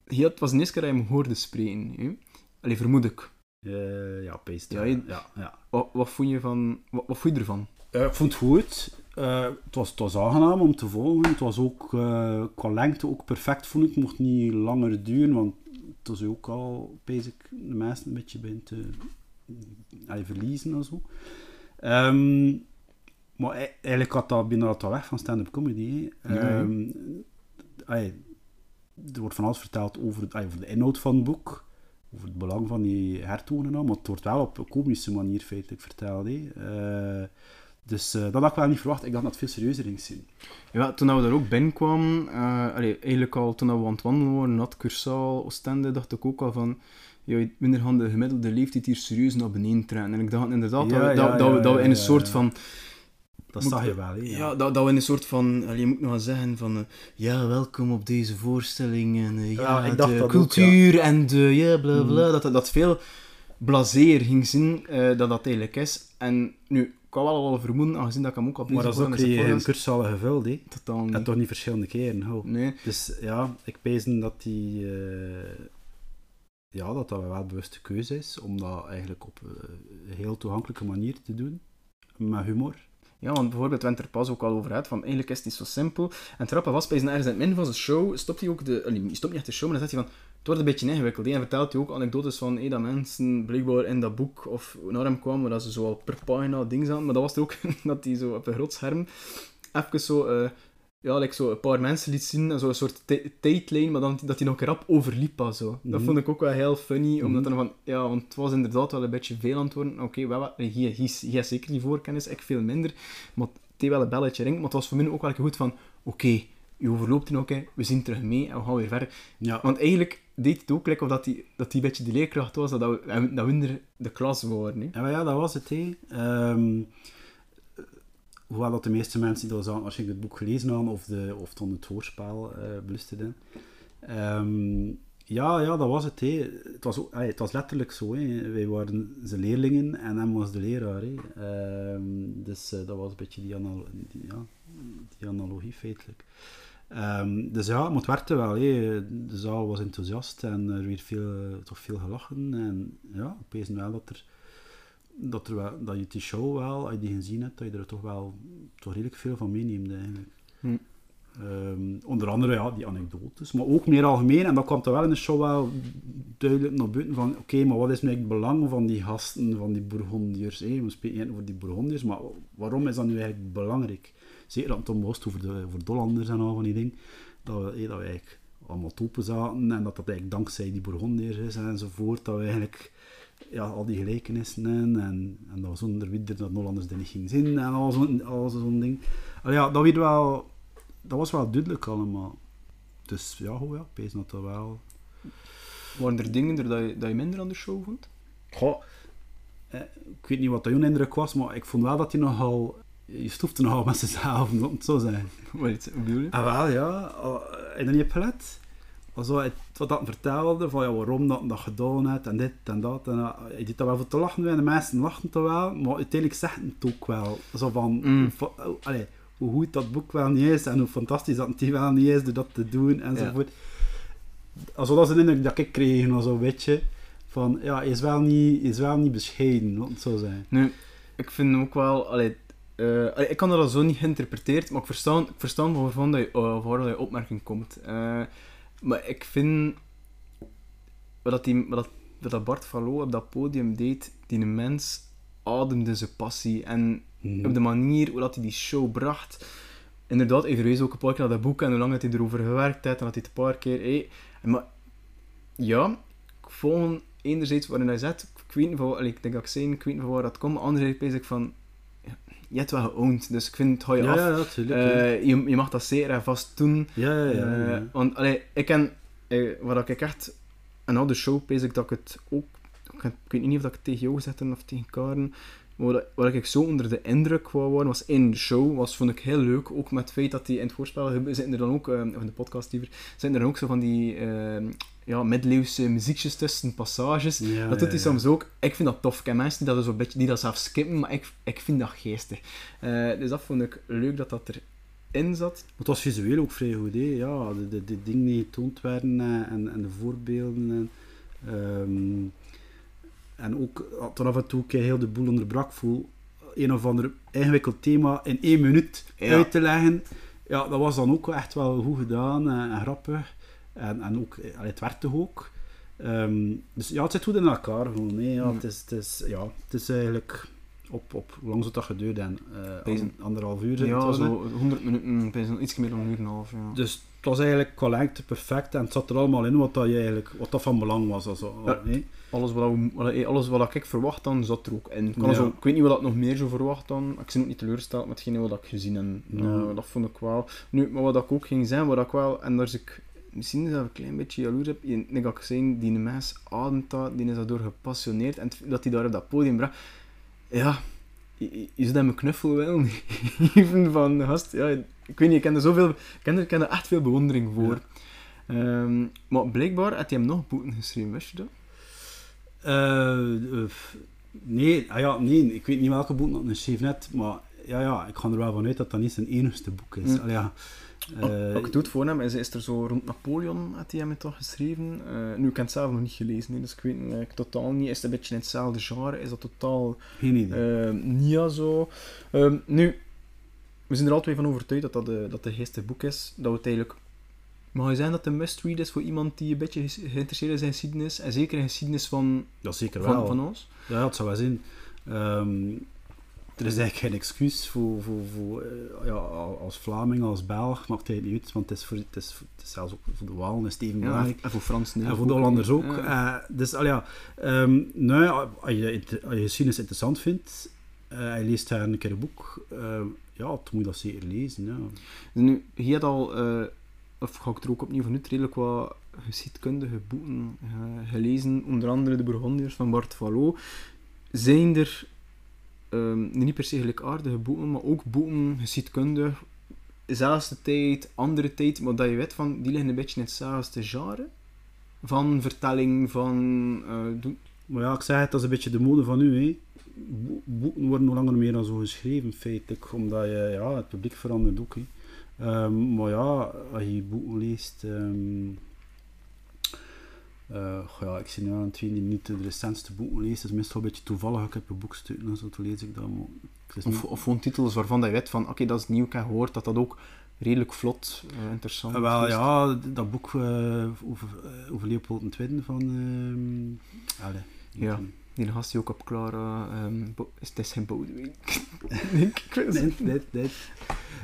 Ja, het was de eerste keer dat je hem hoorde spreken. Allee, vermoed ik. Eh, ja, peest. Ja, Ja, je- ja, ja. Wat, wat vond je van... Wat, wat vond je ervan? Eh, ik vond het goed. Eh, het, was, het was aangenaam om te volgen. Het was ook eh, qua lengte ook perfect, vond ik. Het mocht niet langer duren, want het was ook al, ik, de meesten een beetje begint te allee, verliezen en zo. Ehm, maar e- eigenlijk had dat binnen dat weg van stand-up comedy. ja. Ehm, allee, er wordt van alles verteld over, allee, over de inhoud van het boek, over het belang van die hertogen en al, maar het wordt wel op een komische manier feitelijk verteld. hè. Eh, dus eh, dat had ik wel niet verwacht. Ik dacht dat het veel serieuzer ging zijn. Ja, toen we daar ook binnenkwamen, allee, eigenlijk al toen we aan het wandelen waren, Nat, Cursaal, Oostende, dacht ik ook al van, ja, minder gaan de gemiddelde leeftijd hier serieus naar beneden trekken. En ik dacht inderdaad Ja, dat, we, ja, dat, dat, we, dat we in een soort van... Dat Moet- zag je wel, hè? Ja, dat, dat we in een soort van... je moet nog wel zeggen van... eh, ja, welkom op deze voorstelling. En ja, Ja, ik dacht de dat ook, cultuur en de... Ja, bla bla. Mhm. Dat, dat, veel blazeer ging zien dat dat eigenlijk is. En nu, kan wel al vermoeden, aangezien dat ik hem ook al Maar dat is ook die kurszalen gevuld, hè? Totaal En toch niet verschillende keren. ho. Nee. Dus ja, ik pezen dat die... eh, ja, dat dat wel een bewuste keuze is, om dat eigenlijk op een heel toegankelijke manier te doen. Met humor. Ja, want bijvoorbeeld, we hebben het er pas ook al over uit, van eigenlijk is het niet zo simpel. En grappige was, bij zijn ergens in het midden van zijn show, stopt hij ook de... allee, hij stopt niet echt de show, maar dan zegt hij van, het wordt een beetje ingewikkeld. hè. En vertelt hij ook anekdotes van, hé, dat mensen blijkbaar in dat boek of naar hem kwamen, dat ze zo al per pagina dingen zaten. Maar dat was er ook, <laughs> dat hij zo op een groot scherm even zo... eh, ja, like zo een paar mensen liet zien, en zo een soort ti- tijdlijn, maar dan dat hij nog rap overliep. Zo. Dat Mhm. vond ik ook wel heel funny, omdat Mhm. er van, ja, want het was inderdaad wel een beetje veel worden. Oké, wel wat- hier, hier, hier zeker die voorkennis, ik veel minder. Maar het wel een belletje ringt, maar het was voor mij ook wel goed van, oké, je overloopt die ook, hè. we zien terug mee en we gaan weer verder. Ja, Want eigenlijk deed het ook lekker of dat die, dat die beetje die leerkracht was, dat we, dat we de klas waren. Hè. Ja, ja, dat was het. Hè. Ehm, hoewel dat de meeste mensen die dat zagen, als je het boek gelezen hadden of, de, of dan het hoorspel. Ehm, ja, ja, dat was het. Hè. Het, was het was letterlijk zo. Hè. Wij waren zijn leerlingen en hem was de leraar. Hè. Ehm, dus eh, dat was een beetje die, analo die, ja, die analogie feitelijk. Ehm, dus ja, het werkte wel. De zaal was enthousiast en er werd veel, toch veel gelachen. En ja, ik wel dat er dat, er wel, dat je die show wel, als je die gezien hebt, dat je er toch wel toch redelijk veel van meeneemt eigenlijk. Hm. Ehm, onder andere ja, die anekdotes, maar ook meer algemeen, en dat kwam er wel in de show wel duidelijk naar buiten van, oké, maar wat is nu het belang van die gasten, van die Bourgondiërs? We spreken niet over die Bourgondiërs, maar waarom is dat nu eigenlijk belangrijk? Zeker dat het was over de over Dollanders en al van die dingen, dat we, hè, dat we eigenlijk allemaal topen zaten en dat dat eigenlijk dankzij die Bourgondiërs is enzovoort, dat we eigenlijk ja, al die gelijkenissen en, en, en dat was zonder wie er dat Hollanders er niet ging zien en al zo'n al zo'n ding. Allee, ja, dat, werd wel, dat was wel duidelijk allemaal. Dus ja, hoe ja, ik pees dat dat wel... Waren er dingen er dat je, dat je minder aan de show vond? Goh, eh, ik weet niet wat dat jouw indruk was, maar ik vond wel dat hij nogal... Je stoefde nogal met om het zo zeggen. Wat bedoel je? Ah, wel, ja. Oh, Heb je gelet? Also, het, wat dat vertelde, van ja, waarom dat dat gedaan heeft, en dit en dat. En, je deed dat wel voor te lachen, en de mensen lachten toch wel, maar uiteindelijk zegt het ook wel. Zo van, Mm. van, oh, allee, hoe goed dat boek wel niet is, en hoe fantastisch dat het wel niet is door dat te doen, enzovoort. Also, dat is een indruk dat ik kreeg, nog zo'n beetje, van, ja, is wel niet, is wel niet bescheiden, laat het zo zijn. Nu, ik vind ook wel... Allee, eh, ik kan dat al zo niet geïnterpreteerd, maar ik verstaan, ik verstaan waarvan dat je, uh, waar dat je opmerking komt. Eh, maar ik vind... Wat, dat die, wat, dat, Bart Valo op dat podium deed, die mens ademde zijn passie. En Mhm. op de manier hoe dat hij die show bracht. Inderdaad, hij verwees ook een paar keer naar dat boek en hoe lang dat hij erover gewerkt heeft en dat hij het een paar keer... Hey, maar ja, ik vond enerzijds waarin hij zet, ik weet niet van, ik denk dat ik zei, ik weet niet van waar dat komt, maar anderzijds ben ik van, je hebt wel geowned, dus ik vind het hou je Ja, af. ja, natuurlijk. ja. Eh, je, je mag dat zeker en vast doen. ja, ja, ja, ja. Eh, want allee, ik ken, eh, waar ik echt, een oude show pees ik dat ik het ook, ik, ik weet niet of dat ik het tegen jou heb of tegen Karen, waar, ik zo onder de indruk wou worden, was in de show, was, vond ik heel leuk, ook met het feit dat die in het voorspel, zitten er dan ook, eh, of in de podcast liever, zitten er dan ook zo van die, eh, ja, middeleeuwse muziekjes tussen, passages, Ja, dat doet hij soms ook. Ik vind dat tof. Ik ken mensen die dat, zo een beetje, die dat zelf skippen, maar ik, ik vind dat geestig. Eh, dus dat vond ik leuk dat dat in zat. Het was visueel ook vrij goed, hè? Ja, de, de, de dingen die getoond werden eh, en, en de voorbeelden. En, ehm, en ook toen af en toe heel de boel onderbrak voel, een of ander ingewikkeld thema in één minuut Ja. uit te leggen. Ja, dat was dan ook echt wel goed gedaan en, en grappig. En, en ook, eh, het werkte ook. Ehm, dus ja, het zit goed in elkaar gewoon. hè. Ja, Mm. het, is, het, is, ja, het is eigenlijk op, op hoe lang zou dat geduurd en uh, anderhalf uur. zit Ja, zo 100 minuten, iets meer dan een uur en een half. Ja. Dus het was eigenlijk qua lengte perfect en het zat er allemaal in wat, dat je eigenlijk, wat dat van belang was. Also, Ja. nee? Alles wat, we- eh, alles wat ik verwacht dan, zat er ook in. Ik, kan Ja. zo, ik weet niet wat ik nog meer zou verwacht dan. Ik ben ook niet teleurgesteld met hetgene wat ik gezien heb. Ja. Eh, dat vond ik wel. Nu, maar wat ik ook ging zijn, wat ik wel, en daar is ik misschien zelf een klein beetje jaloers heb, je- net dat ik zei, die mens ademt dat, die is daardoor gepassioneerd en dat hij daar op dat podium bracht. Ja, zou hem een knuffel wel <laughs> geven van gast. Ja, ik weet niet, ik ken er zoveel, ik ken er, ik ken er echt veel bewondering voor. Ehm, maar blijkbaar had hij hem nog boeten geschreven, wist je dat? Eh, eh, nee, ah ja, nee, ik weet niet welke boek dat een schreef net, maar ja, ja, ik ga er wel vanuit dat dat niet zijn enigste boek is. Allee, ja, eh, Wat ik het goed voor hem is, is er zo rond Napoleon had hij hem toch geschreven. Eh, nu, ik heb het zelf nog niet gelezen, hè, dus ik weet eigenlijk totaal niet. Is het een beetje in hetzelfde genre? Is dat totaal geen idee. eh, niet zo? Ehm, nu, we zijn er altijd van overtuigd dat dat de, dat de boek is. Dat we het eigenlijk... Mag je zeggen dat het een must-read is voor iemand die een beetje geïnteresseerd is in geschiedenis? En zeker in geschiedenis van, ja, zeker wel. van ons? Ja, het zou wel zijn. Ehm, er is eigenlijk geen excuus voor, voor, voor eh, ja, als Vlaming, als Belg, maakt het niet uit, want het is, voor, het is, het is zelfs ook voor de Walen is het even Ja, belangrijk. en voor Frans nee, En voor de Hollanders ook. Ja. Eh, dus al ja, ehm, nou, ja, als je, als je geschiedenis interessant vindt, en je leest daar een keer een boek, ja, dan moet je dat zeker lezen. Ja. Nu, je hebt al, of ga ik er ook opnieuw vanuit, redelijk wat geschiedkundige boeken gelezen, onder andere de Bourgondiërs van Bart Vallot. Zijn er ehm, niet per se gelijkaardige boeken, maar ook boeken geschiedkundig, zelfde tijd, andere tijd, maar dat je weet van, die liggen een beetje in hetzelfde genre? Van vertelling, van... doen- Maar ja, ik zeg het, dat is een beetje de mode van nu. Hè. Bo- Boeken worden hoe langer meer dan zo geschreven, feitelijk. Omdat je, ja, het publiek verandert ook. Hè. Ehm, maar ja, als je boeken leest... ehm, eh, goh, ja, ik zie nu aan het die niet de recentste boeken leest. Het is meestal een beetje toevallig. Ik heb een boek stukken en zo, toen lees ik dat. Maar is niet- of, of gewoon titels waarvan dat je weet van, oké, dat is nieuw, ik heb gehoord dat dat ook redelijk vlot, eh, interessant Eh, wel, is. ja, dat boek over, over Leopold II van... ehm allee, Ja. Die gast die ook op Clara... Bo- is het is geen Boudewijn. <laughs> Nee, niet.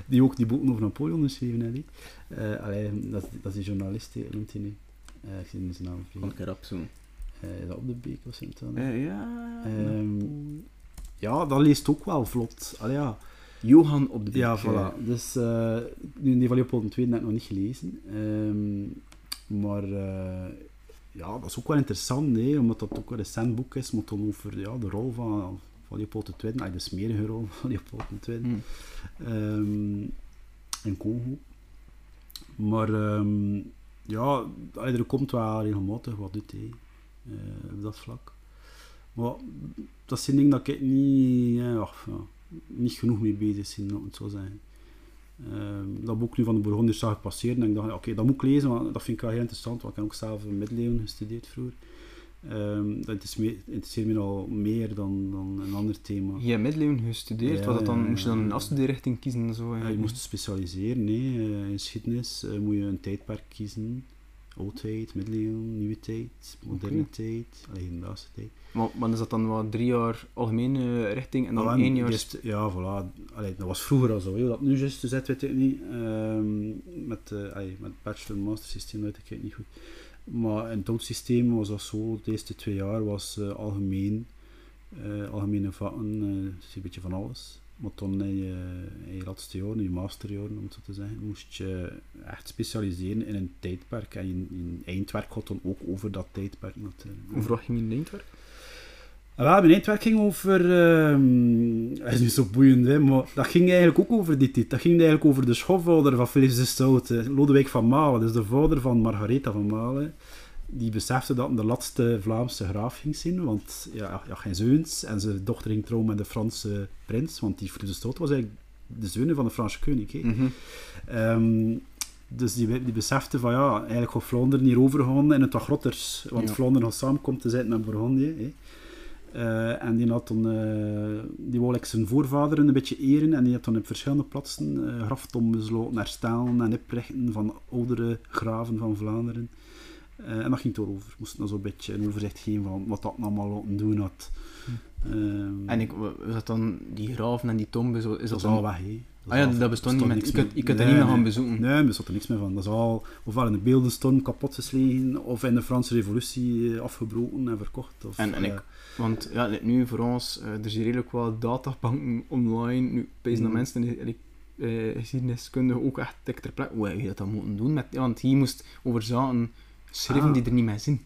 Die ook die boeken over Napoleon geschreven heeft. Eh, allee, dat, dat is die journalist, noemt hij nu. Eh, ik zie zijn naam Van op zo. Eh, is dat op de beek of zo? dan? Eh, ja... Ehm, ja, dat leest ook wel vlot. Allee, ja. Johan op de Beek. Ja, voilà. Dus, nu, die van Leopold II heb ik nog niet gelezen. Ehm, maar ja, dat is ook wel interessant, hè, omdat dat ook een recent boek is, maar dan over ja, de rol van, van Leopold II, eigenlijk de smerige rol <laughs> van Leopold II hm. ehm, in Congo. Maar ehm, ja, er komt wel regelmatig wat uit hè, eh, op dat vlak. Maar dat zijn dingen dat ik niet, ach, ja, niet genoeg mee bezig ben, het zo zeggen. Ehm, dat boek nu van de Bourgondiërs zag ik passeren en ik dacht, oké, dat moet ik lezen, want dat vind ik wel heel interessant, want ik heb ook zelf middeleeuwen gestudeerd vroeger. Ehm, dat interesseert me, interesseert me al meer dan, dan een ander thema. Je hebt middeleeuwen gestudeerd, Ja, wat dat dan, moest je dan een afstudeerrichting kiezen en zo? Ja, je moest specialiseren. hè. Eh, in geschiedenis eh, moet je een tijdperk kiezen. Oudheid, middeleeuwen, nieuwe tijd, moderne tijd, alleen hedendaagse tijd. Maar, maar is dat dan wat drie jaar algemene richting en dan één jaar... ja, voilà. Allee, dat was vroeger al zo. dat nu juist zit, weet ik niet. Ehm, met, allee, met bachelor- en master systeem weet ik het niet goed. Maar in het oud systeem was dat zo. De eerste twee jaar was eh, algemeen. eh, algemene vakken, eh, een beetje van alles. Maar dan in je, in je laatste jaren, in je masterjaren om het zo te zeggen, moest je echt specialiseren in een tijdperk. En je, eindwerk gaat dan ook over dat tijdperk natuurlijk. Wat ging je in eindwerk? Wel, mijn eindwerk ging over... ehm <laughs> dat is niet zo boeiend, hè, maar dat ging eigenlijk ook over die tijd. Dat ging eigenlijk over de schoonvader van Philips de Stoute, Lodewijk van Malen. Dus de vader van Margaretha van Malen. Die besefte dat hij de laatste Vlaamse graaf ging zijn, want ja, ja, geen zoons. En zijn dochter ging trouwen met de Franse prins, want die Philips de Stoute was eigenlijk de zonen van de Franse koning. hè. Mhm. Ehm, dus die, die besefte van ja, eigenlijk gaat Vlaanderen hier overgaan in het wat grotters. Want Ja. Vlaanderen gaat samen komt te zitten met Bourgondië. hè. Eh, en die had dan, eh, die wou like zijn voorvaderen een beetje eren en die had dan op verschillende plaatsen eh graftomben besloten, herstellen en oprichten van oudere graven van Vlaanderen. En dat ging het erover. Moest dan zo'n beetje een overzicht geven van wat dat allemaal laten doen had. Ehm, En ik, wa- was dat dan die graven en die tomben? Zo, is dat dat is al weg, Ah ja, dat bestond niet meer. Je kunt- je kunt er niet meer gaan bezoeken. Nee, er bestond er niks meer van. Dat is al ofwel in de beeldenstorm kapot geslagen, of in de Franse revolutie eh, afgebroken en verkocht. Of, En- en ik- Want ja, nu voor ons, eh, er zijn redelijk wel databanken online. Nu, dat Mm. mensen in de eh, geschiedeniskunde ook echt dik ter plekke. Hoe heb je dat dan moeten doen? Met, want hier moest over zaken schrijven Ah. die er niet meer zijn.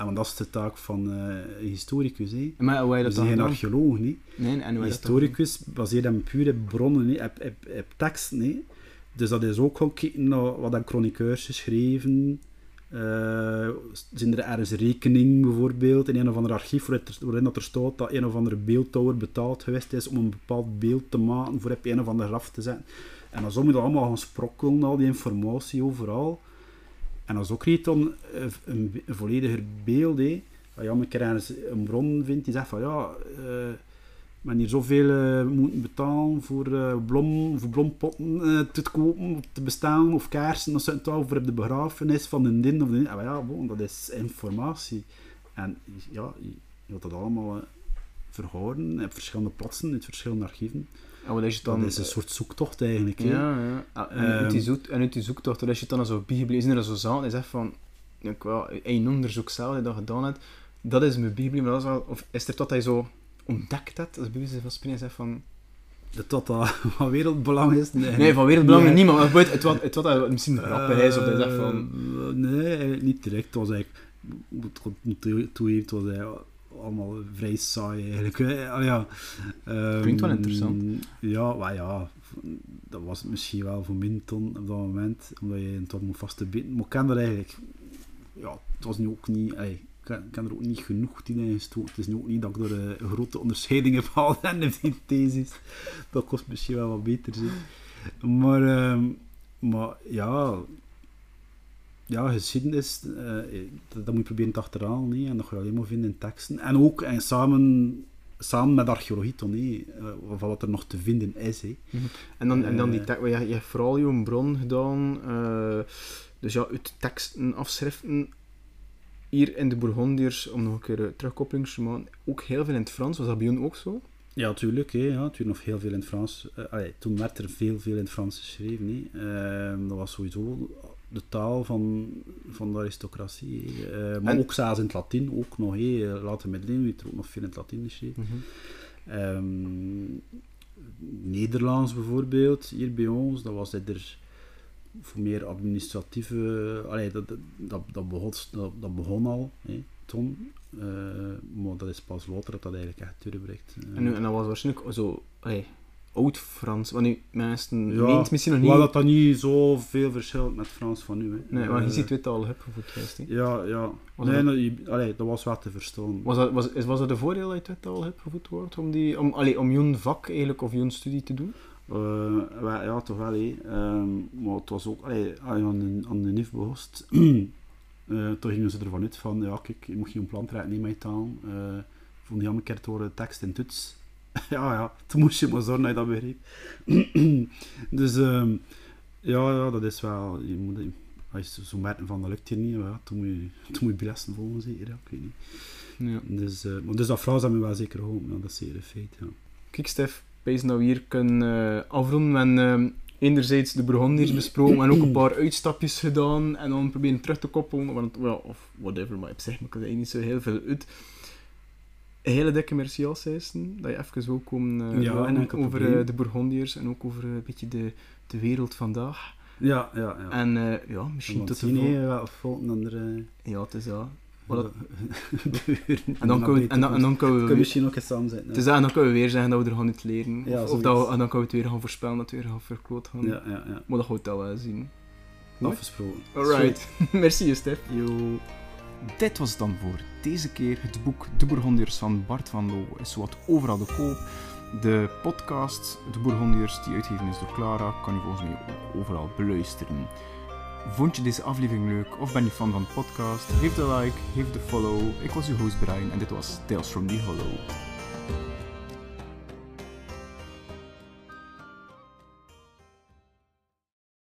En want dat is de taak van eh, een historicus. Hè. Maar hoe je We dat zijn dan geen archeoloog. Hè. Nee, en hoe dat dan historicus baseert hem puur op bronnen, hè, op, op, op teksten. Hè. Dus dat is ook gewoon kijken naar wat hebben chroniqueurs geschreven. Eh, zijn er ergens rekening bijvoorbeeld in een of ander archief waarin er- dat er staat dat een of andere beeldhouwer betaald geweest is om een bepaald beeld te maken voor op een of ander graf te zetten. En dan zo moet je allemaal gaan sprokkelen, al die informatie overal. En zo krijg je dan eh, een, een vollediger beeld. Als je een ergens een bron vindt die zegt van ja, eh men hier zoveel eh, moeten betalen voor, eh blom, voor blompotten te kopen, te bestaan, of kaarsen, zoiets, of voor op de begrafenis van een din of de din. Ah, ja, dat is informatie. En ja, je, moet dat allemaal verhouden op verschillende plaatsen, uit verschillende archieven. En wat is het dan? dat is een soort zoektocht eigenlijk. Ja, ja. Ah, En, uit die Ehm. zoek, en uit die zoektocht, als je het dan zo bijgebleven er zo zaten, is echt van, ik wel, een onderzoek zelf dat je dat gedaan hebt, dat is mijn bijgebleven, maar dat is wel, of is er dat hij zo ontdekt hebt, als bij van zegt van, Dat dat dat van wereldbelang is. Nee, nee, van wereldbelang Nee. niet, maar het, het, het dat misschien grappig is, of dat je zegt van, Eh, nee, niet direct. Het was eigenlijk, moet ik het toe- toegeven, het was eigenlijk allemaal vrij saai eigenlijk. Al ja, ehm, Klinkt wel interessant. Ja, maar ja, dat was het misschien wel voor Minton op dat moment, omdat je toch moet vast te bieden. Maar ik ken dat eigenlijk, ja, het was nu ook niet, ey, ik ken, er ook niet genoeg in ingestoken. Het is nu ook niet dat ik door een grote onderscheiding heb gehaald <laughs> en die thesis. Dat kost misschien wel wat beter zijn. Maar, ehm, maar ja, ja, geschiedenis, eh, dat, dat moet je proberen te achterhalen. Nee? En dat ga je alleen maar vinden in teksten. En ook en samen, samen met archeologie, toch, nee? eh, van wat er nog te vinden is. Hè? en dan, en dan die Eh. tekst, je, je hebt vooral je bron gedaan, eh, dus ja, uit teksten, afschriften, hier in de Bourgondiërs, om nog een keer eh, terugkoppeling te maken, ook heel veel in het Frans, was dat bij ook zo? Ja, natuurlijk. Hè, ja, werd nog heel veel in het Frans. eh, allee, toen werd er veel, veel in het Frans geschreven. Hè. Ehm, dat was sowieso de taal van, van de aristocratie. Eh, maar En- ook zelfs in het Latijn, ook nog. Hè. Later werd er ook nog veel in het Latijn geschreven. Ehm, Nederlands bijvoorbeeld, hier bij ons, dat was er voor meer administratieve... Allee, dat, dat, dat, begon, dat, dat begon al, hè, toen. Eh, maar dat is pas later dat dat eigenlijk echt doorbreekt. Eh, En, en dat was waarschijnlijk zo, allee, oud-Frans, want nu, mensen Ja, meent misschien nog niet... Hoewel dat dan niet zoveel verschilt met Frans van nu. Hè. Nee, maar je Eh, ziet het al geweest. hè. Ja, ja. Was nee, dat- je- allee, dat was wel te verstaan. Was dat, was, is, was dat een voordeel dat je het al opgevoed wordt, om, die, om, allee, om jouw vak eigenlijk, of jouw studie te doen? Eh, wel, ja, toch wel. Ehm, maar het was ook, allee, je aan de, aan de NIF behost, <clears throat> eh, toen gingen ze ervan uit van, ja, kijk, je moet geen plan trekken met je taal. Eh voor die andere keer te horen tekst in toets. <laughs> ja, ja, toen moest je maar zorgen dat je dat begreep. <clears throat> dus, ehm, ja, ja, dat is wel, je moet, als je zo merken van, dat lukt hier niet, ja, toen moet je, toen moet je volgen, zeker, ja, ik weet niet. Ja. Dus, eh, dus dat Frans hebben we wel zeker geholpen, ja, dat is zeker een feit, ja. Kijk, Stef, wees dat we hier kunnen eh, afronden. Hebben eh, enerzijds de Burgondiërs besproken en ook een paar uitstapjes gedaan en dan proberen terug te koppelen, want, of whatever, maar op zich maakt het eigenlijk niet zo heel veel uit. Een hele dikke merci als Sijsten, dat je even wil komen eh, Ja, over eh, de Burgondiërs en ook over eh, een beetje de, de wereld vandaag. Ja, ja, ja. En ja, misschien tot de volgende... Ja, het is dat. <laughs> En dan kunnen we, en dan, en dan kunnen we kunnen we misschien ook eens samen zijn. en dan kunnen we weer zeggen dat we er gaan niet leren. Ja, of, dat we, en dan kunnen we het weer gaan voorspellen dat we weer gaan verkloot gaan. Ja, ja, ja. Maar dat gaan we wel zien. Afgesproken. Alright. <laughs> Merci, Stef. Yo. Dit was het dan voor deze keer. Het boek De Bourgondiërs van Bart van Loo is zowat overal te koop. De podcast De Bourgondiërs, die uitgegeven is door Clara, kan je volgens mij overal beluisteren. Vond je deze aflevering leuk of ben je fan van de podcast? Geef de like, geef de follow. Ik was uw host Brian en dit was Tales from the Hollow.